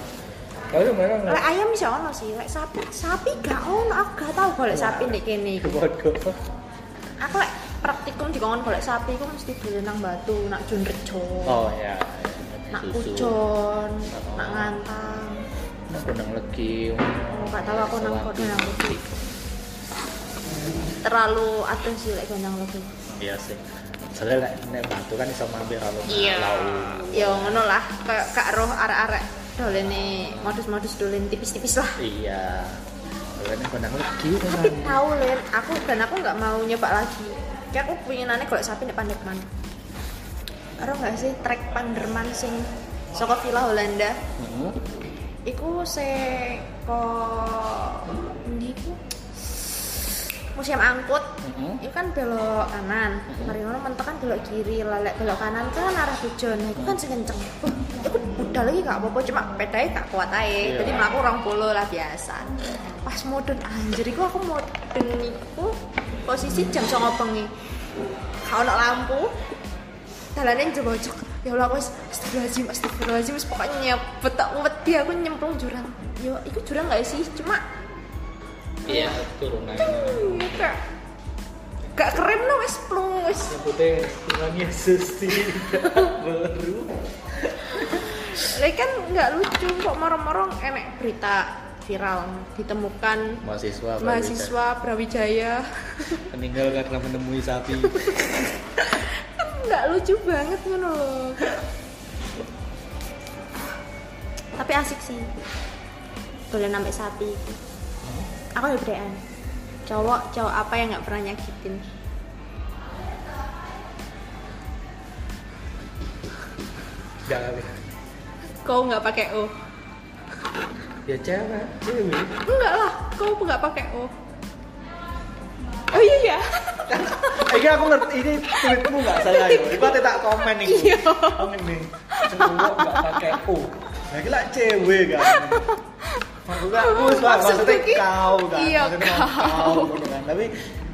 Lalu mereka Lek nggak. ayam bisa ono sih, lek sapi, sapi gak ono. Aku gak tau golek sapi kene iku. Waduh. Aku lek praktikum dikongkon golek sapi iku mesti dolen nang Batu, nak Junrejo. Oh ya. Nak Oh. nak Ngantang. Nak Gunung Legi. Oh, gak tahu aku nang kono nang Batu. Terlalu atus sih lek gondang lagi. Iya sih. Soalnya nek nek batu kan iso mampir kalau Iya. Ya ngono lah, kayak kak roh arek-arek dolene modus-modus dolen tipis-tipis lah. Iya. Soalnya nek Gunung Legi kan. Tapi tahu Len, aku dan aku nggak mau nyoba lagi. Kayak aku pengenannya kalau sapi di Panderman. Aro nggak sih trek Panderman sing saka Villa Holanda? Heeh. Iku se kok Museum angkut. Heeh. Itu kan belok kanan, mari ngono mentok kan belok kiri, lalek belok kanan kan arah tujuan. Nah, itu kan sing kenceng. Wah, itu budal lagi gak apa-apa, cuma pedanya gak kuat aja. Iya. Jadi mlaku orang puluh lah biasa. Pas mudun anjir iku aku mudun iku posisi jam 09.00 bengi. Gak ono lampu. Dalane jebojok. Ya Allah, wis astagfirullahaladzim, astagfirullahaladzim, pokoknya nyebet tak wedi aku nyemplung jurang. Yo, iku jurang gak sih? Cuma Iya, turunan. hmm, gak gak keren no wis plung wis. Nyebutnya Tuhan Yesus tidak baru. Lah kan nggak lucu kok moro-moro enek berita viral ditemukan Mahasiswa mahasiswa Brawijaya meninggal karena menemui sapi. kan nggak lucu banget ngono loh tapi asik sih boleh nambah sapi aku ya bedean cowok cowok apa yang nggak pernah nyakitin Jangan. kau nggak pakai o Ya cewek, cewek. enggak lah kau nggak pakai o oh iya ya Iki aku ngerti ini tweetmu nggak salah ya. Iku tak komen nih. Iya. Oh ngene. Cowok nggak pakai O. Nah iki lah cewek kan. Aku wis lah Maksud maksudnya kau kan. iya, Maksudnya kau. kau gitu kan. Tapi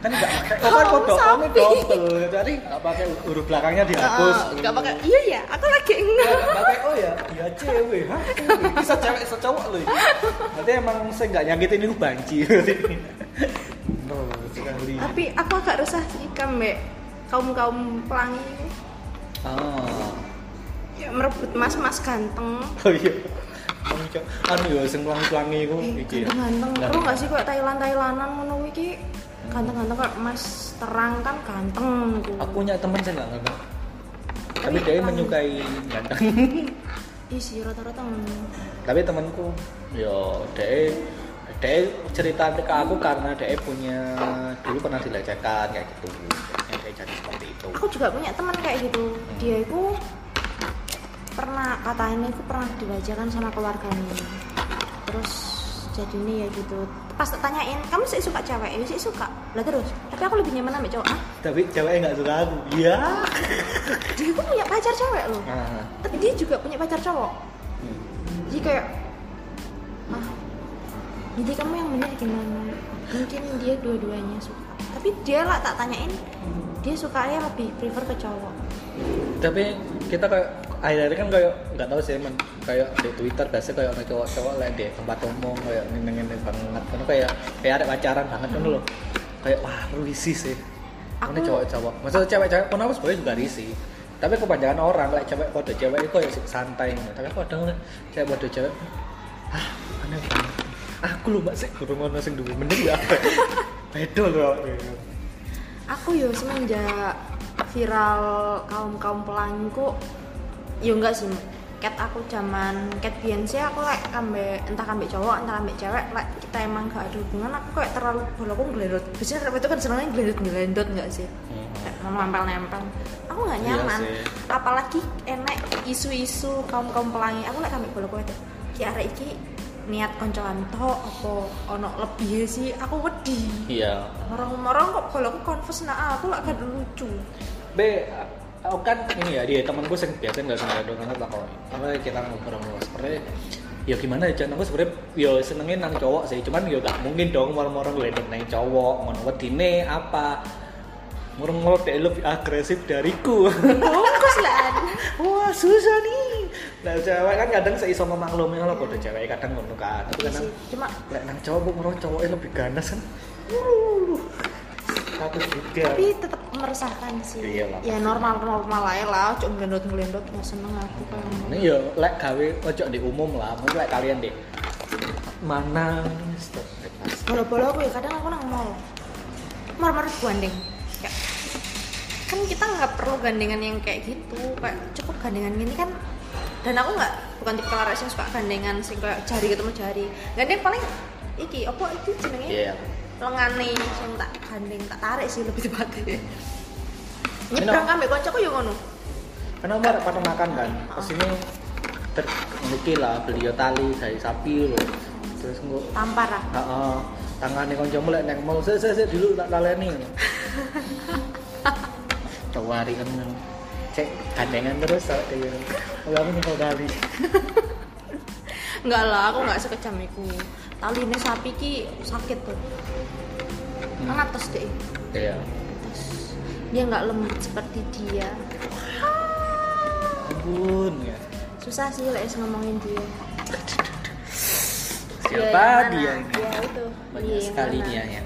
kan nggak pakai kan Kau kode O sapi. double. Jadi nggak pakai huruf belakangnya dihapus. Ah, nggak pakai iya ya aku lagi enggak nggak pakai O ya, ya cewek. Hah? Bisa cewek bisa cowok loh. Berarti emang saya nggak nyakitin itu banci. Tapi aku agak resah sih kan mbak kaum kaum pelangi. Ah. ya merebut mas mas ganteng Oh iya. Anu ya sing pelangi-pelangi iku eh, iki ganteng ganteng Nah, perlu nggak sih kayak Thailand Thailandan ngono iki ganteng ganteng kayak mas terang kan ganteng Aku punya temen saya nggak ngerti. Tapi dia menyukai ganteng. Ih sih rata-rata ngono. Tapi temanku, yo dia dia cerita ke aku karena dia punya dulu pernah dilecehkan kayak gitu. Dia jadi seperti itu. aku juga punya teman kayak gitu dia itu pernah katanya itu pernah dibacakan sama keluarganya. Terus jadi nih ya gitu. Pas tanyain kamu sih suka cewek? Ya sih suka. Lah terus? Tapi aku lebih nyaman sama cowok ah. Tapi ceweknya nggak suka aku. Iya. dia itu punya pacar cewek loh. Nah, tapi dia juga punya pacar cowok. Hmm. jadi kayak ah jadi kamu yang benar gimana? Mungkin dia dua-duanya suka. Tapi dia lah tak tanyain dia sukanya lebih prefer ke cowok. Tapi kita kayak akhir-akhir kan kayak nggak tahu sih men. Kayak di Twitter biasa kayak orang cowok-cowok lah di tempat umum kayak ngene-ngene banget. Kan kayak kayak ada pacaran banget kan loh. Kayak wah risih sih. Aku- cowok-cowok. Maksudnya cewek-cewek pun aku sebenarnya juga risih. Tapi kebanyakan orang kayak cewek kode cewek itu kayak santai gitu. tapi aku kadang cewek kode cewek ah aneh banget. Aku lu mbak sih kurang ngono sing duwe mending ya. Bedo loh aku yo semenjak viral kaum kaum pelangi kok yo enggak sih cat aku zaman cat Beyonce aku kayak kambe entah kambe cowok entah kambe cewek like kita emang gak ada hubungan aku kayak terlalu bolaku ngelendot biasanya rap itu kan senangnya ngelendot ngelendot enggak sih? Kayak mau nempel nempel aku nggak Iya nyaman. sih. apalagi enek isu-isu kaum kaum pelangi aku like kambe bolaku itu. Ki arek iki niat koncoan tok apa ono lebih sih? Aku wedi. Iya. Orang-orang kok kalau aku confess nah aku lah kan lucu. B aku kan ini ya dia temanku sing biasa nggak sengaja dong lah kalau apa kita ngobrol-ngobrol sebenarnya ya gimana ya aku sebenarnya yo senengin nang cowok sih. Cuman yo gak mungkin dong orang-orang ledek nang cowok ngono. Wedine apa? Ngurung-ngurung dia lebih agresif dariku. Bungkus lah. wah susah nih. Nah cewek kan kadang seiso memaklumi kalau kode cewek kadang ngono kan. Tapi kadang Cuma lek nang cowok kok ngurung cowoknya lebih ganas kan Juga. Tapi tetap meresahkan sih. Iya lah. Ya normal normal aja lah, cuma ngelendot ngelendot nggak seneng aku kayak ini ya lek gawe ojo di umum lah. Mungkin lek kalian deh mana stop Bola-bola aku ya kadang aku nang mall. Mar-mar gandeng. Kayak, kan kita nggak perlu gandengan yang kayak gitu. Kayak cukup gandengan gini kan. Dan aku nggak bukan tipe laras yang suka gandengan sing kayak jari ketemu jari. Gandeng paling iki apa itu jenenge iya lengane sing tak gandeng tak tarik sih lebih tepatnya nyebrang no. kambe koncoku yo ngono karena mau pada makan kan ke sini ter niki lah beli tali dari sapi loh terus nggak tampar ah Heeh. Tangane kancamu lek nang mall, sik sik sik dulu tak laleni. Cowari kan cek gandengan terus tak dia. Oh, aku nyekol kali. enggak lah aku nggak sekejam iku taline sapi ki sakit tuh kan atas deh Iya. dia nggak lembut seperti dia Ampun ya. susah sih lah ngomongin dia Siapa dia mana? ini? ya itu Banyak Dia sekali mana? dia ya.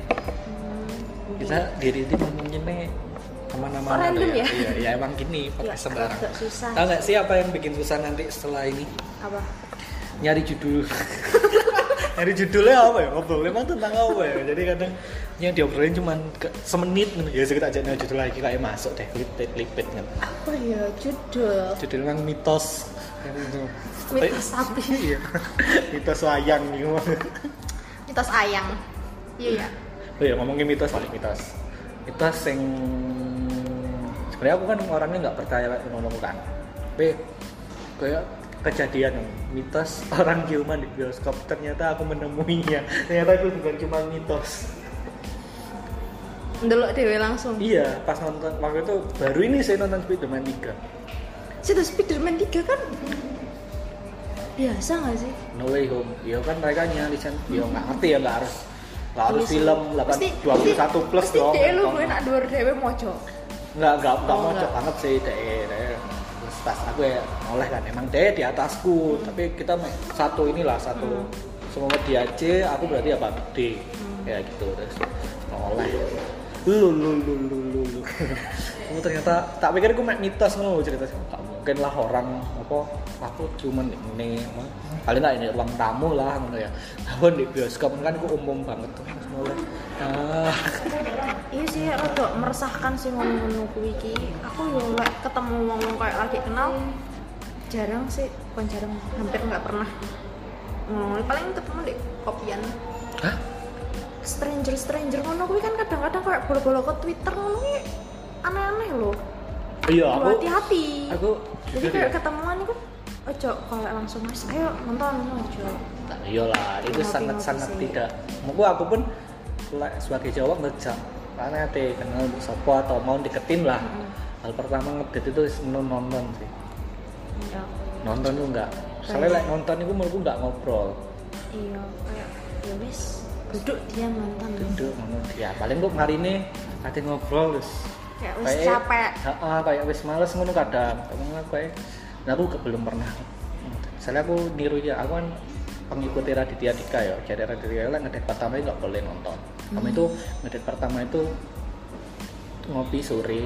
Hmm, Kita diri itu nih ke mana-mana Oh, tuh ya? Iya, ya emang gini ya, pakai sembarang. agak susah Tahu nggak sih apa yang bikin susah nanti setelah ini? apa Nyari judul. Nyari judulnya apa ya? Ngobrol emang tentang apa ya? Jadi kadang yang diobrolin cuma semenit gitu. ya kita aja nyari judul lagi kayak masuk deh clickbait clickbait kan. apa ya judul Judul mitos. Yang itu. mitos sapi Iya. mitos wayang gitu. mitos ayang iya ya Oh iya ngomongin mitos balik mitos. Mitos yang sebenarnya aku kan orangnya nggak percaya kayak ngono kan. Tapi kayak kejadian mitos orang Gilman di bioskop ternyata aku menemuinya ternyata itu bukan cuma mitos ndelok dewe langsung iya pas nonton waktu itu baru ini saya nonton Spiderman 3 Situ Spiderman 3 kan biasa nggak sih? No Way Home ya kan mereka nyalisan ya nggak ngerti ya nggak harus nggak harus Iya sih. film 8, Pasti- 21 plus dong dia lu nonton. gue nak dua dewe mojo. nggak nggak nggak Oh, nggak. banget sih deh pas aku ya oleh kan emang deh di atasku. Tapi kita satu inilah satu. Hmm. semua dia C aku berarti apa? D. Ya gitu. Terus oleh lu lu lu lu lu lu. Ternyata tak pikir aku mitos ngono cerita gak mungkin lah orang apa aku cuman ini paling nggak ini ruang tamu lah ngono ya. Tapi di bioskop kan aku umum banget tuh mulai ah. Iya sih, rada meresahkan sih ngomong-ngomong kuwi iki. Aku yo lek ketemu wong-wong kayak lagi kenal jarang sih, bukan jarang, hampir nggak pernah ngomong paling ketemu di kopian. Hah? Stranger stranger ngono kuwi kan kadang-kadang kayak bolo-bolo ke Twitter ngono aneh-aneh loh. Iya aku hati-hati. aku Jadi kayak ya. ketemuan itu ojo kalau langsung mas ayo nonton ojo. Nah, iyalah itu sangat-sangat sih. tidak. Mau aku pun sebagai Jawa ngejak karena teh kenal sopo atau mau deketin lah. Hal pertama ngedit itu nonton nonton sih. Nonton tuh enggak soalnya lek nonton itu menurutku enggak ngobrol. Iya kayak ya wis duduk diam nonton. Duduk ngono ya paling kok hari ini ada ngobrol terus kayak wis capek Heeh, kayak wis males ngono kadang kamu kayak nah, aku ke- belum pernah soalnya aku niru ya aku kan pengikuti Raditya Dika ya jadi Raditya Dika ngedit pertama itu nggak boleh nonton kamu itu ngedit pertama itu ngopi sore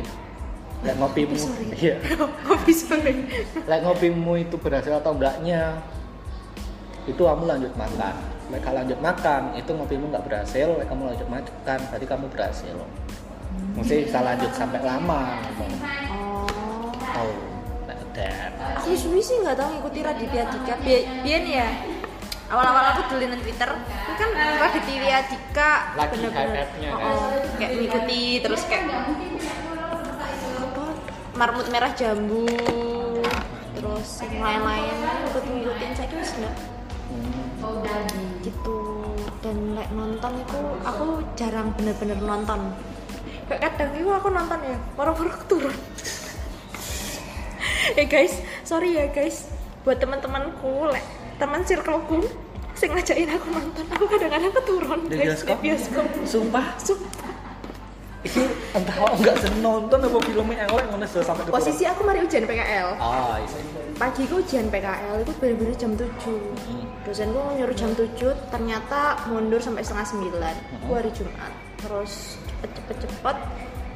Lek ngopimu, sore? iya. kopi sore Lek ngopimu itu berhasil atau enggaknya, itu kamu lanjut makan. Lek lanjut makan, itu ngopimu nggak berhasil. Lek kamu lanjut makan, berarti kamu berhasil. Mesti bisa lanjut sampai lama. ngomong. oh that. aku suwi sih nggak tahu ngikuti Raditya Dika Bi- biyen ya awal-awal aku dulu di Twitter itu kan Raditya Dika Lagi bener-bener hype-hype-nya oh, kan. oh, kayak ngikuti terus kayak apa marmut merah jambu terus yang lain-lain ngikutin ngikutin saya terus enggak gitu dan like nonton itu aku jarang bener-bener nonton kayak kadang itu aku nonton ya. Orang-orang turun. Eh guys. Sorry ya guys. Buat teman-temanku lek teman circleku sing ngajakin aku nonton aku kadang-kadang keturun Di guys bioskop? di bioskop? Sumpah, Sumpah. itu entah kok nggak nonton apa filmnya elek ngono sudah sampai keturun. posisi aku mari ujian PKL Ah, iya. pagi ku ujian PKL itu bener-bener jam 7 Hmm. dosenku nyuruh jam 7 ternyata mundur sampai setengah 9 aku hari Jumat. Terus cepet cepet cepet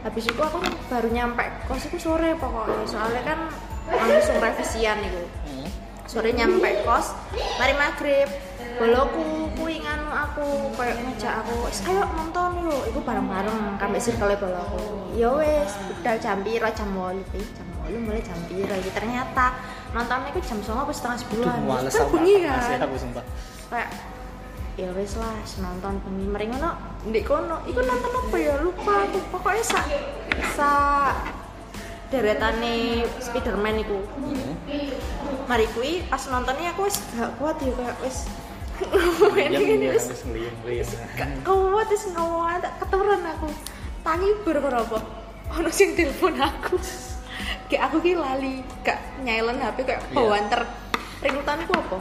habis itu aku baru nyampe kos itu sore pokoknya. Soalnya kan langsung revisian itu. Hmm. sore nyampe kos mari maghrib. Boloku kuwi nganu aku kayak ngajak aku "Wis, ayo nonton yuk. Itu bareng-bareng kami circle boloku ya wes udah jam piro? Jam 8 eh, jam 8 mulai jam piro? Iki ternyata nontonnya itu jam 9 apa setengah 10 Duh, males kan bengi masih kan aku sumpah. kayak ya wes lah nonton mari ngono ndek kono. Iku nonton apa ya? Lupa aku. Pokoknya sa sa deretane Spiderman iku. Hmm. mari kui pas nontonnya aku wis gak kuat ya kayak wis Yang ini wis ngeliat-ngeliat. gak kuat wis ngawat keturun aku. Tangi apa? Ono sing telepon aku. Kayak aku ki lali gak nyailen HP kayak Iya. bawanter ringtone ku apa?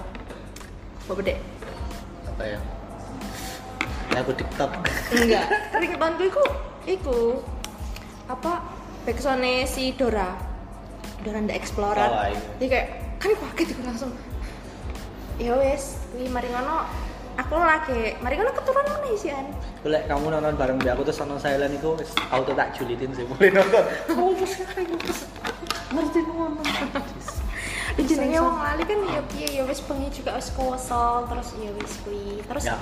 Apa dek Apa ya? Lagu TikTok. enggak ringtone ku iku iku apa backsound si Dora Dora the Explorer Oh, iya. jadi kayak kan aku kaget aku langsung ya wes wih mari ngono aku lagi mari ngono keturun mana sih an Boleh kamu nonton bareng biar aku terus nonton silent itu auto tak julitin sih boleh nonton. Kamu pasti ngerti nonton. Jenenge wong lali kan ya piye ya wis bengi juga wis kosol terus ya wis kuwi. Terus Ya.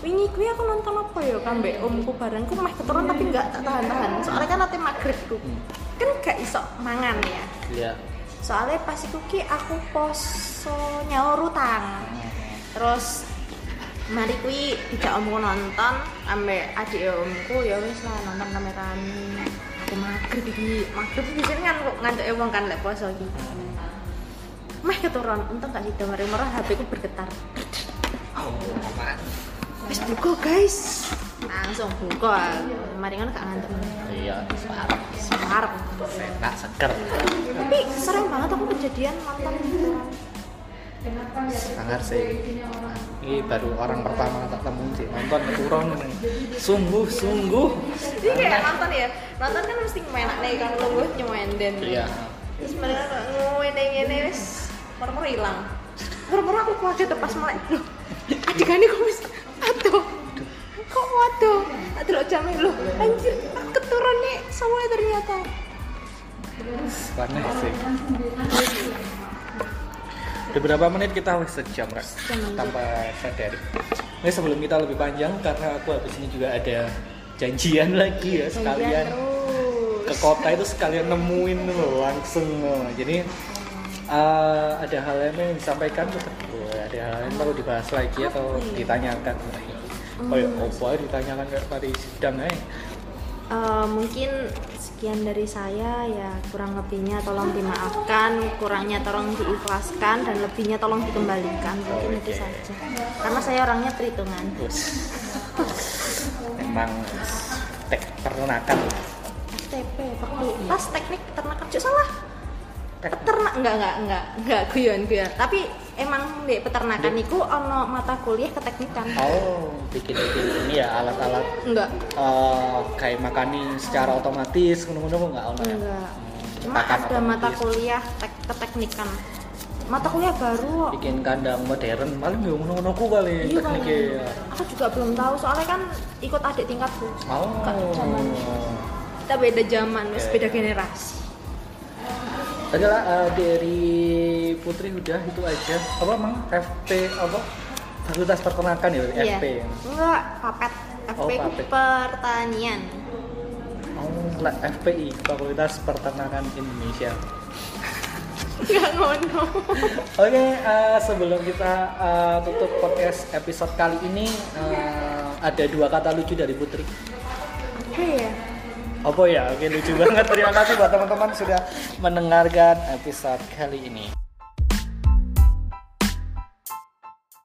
wingi kuwi aku nonton apa ya kambe omku bareng ku meh keturun tapi enggak tak tahan-tahan. Soalnya kan nanti maghrib ku kan gak iso mangan ya. Iya. soalnya pas itu ki aku poso nyaur utang. Terus mari kuwi tidak omku nonton ambek adik omku ya wis lah nonton kameran aku maghrib iki. Maghrib biasanya kan kok ngantuk wong kan lek poso iki meh keturun untung gak sida mari marah HP ku bergetar. Wis buka guys. Langsung buka. Mari kan gak ngantuk. Iya sekarang sekarang enak seger. Tapi sering banget aku kejadian mantan. Sangar sih. Ini baru orang pertama tak temu sih. Nonton kurang sungguh sungguh. Ini kayak nonton ya. Nonton kan mesti main nih kan lu nyemenden iya. Terus mereka ngomongin ini wis murmur hilang murmur aku tuh pas melek loh adegannya kok wis aduh kok waduh aduh lo jamin lo anjir aku keturun nih semuanya ternyata aneh sih berapa menit kita wes sejam kan? Tanpa sadari. Ini sebelum kita lebih panjang karena aku habis ini juga ada janjian lagi ya sekalian ke kota itu sekalian nemuin loh langsung loh. Jadi eh, ada hal lain yang disampaikan? Tuh oh, ada hal lain perlu dibahas lagi atau ditanyakan? Oh ya apa ya ditanyakan kayak tadi sidang eh? Eh, mungkin sekian dari saya. Ya kurang lebihnya tolong dimaafkan kurangnya tolong diikhlaskan dan lebihnya tolong dikembalikan. Mungkin itu Oke. saja. Karena saya orangnya perhitungan. Terus memang tek peternakan STP fakultas teknik peternakan salah peternak enggak enggak enggak enggak guyon guyon tapi emang di peternakan itu ono mata kuliah keteknikan. Oh bikin bikin ini ya alat-alat enggak. eh, kayak makani secara otomatis ngono-ngono nggak ono ya? Enggak. Cuma Akan ada mata otomatis. kuliah tek keteknikan. Mata kuliah baru bikin kandang modern paling ya ngono-ngono ku kali Iya, tekniknya ya. aku juga belum tahu soalnya kan ikut adik tingkatku. Oh. Kak, zaman. kita beda zaman Oke. beda generasi Tadi lah eh, dari Putri udah itu aja. Apa emang FP apa? Fakultas Peternakan ya iya. FP enggak papet. Oh, FP ku papet. pertanian. Oh FPI Fakultas Peternakan Indonesia. Enggak ngono. Oke, eh, sebelum kita eh, tutup podcast episode kali ini eh, ada dua kata lucu dari Putri. apa ya Apa ya? Oke, lucu banget. Terima kasih buat teman-teman sudah mendengarkan episode kali ini.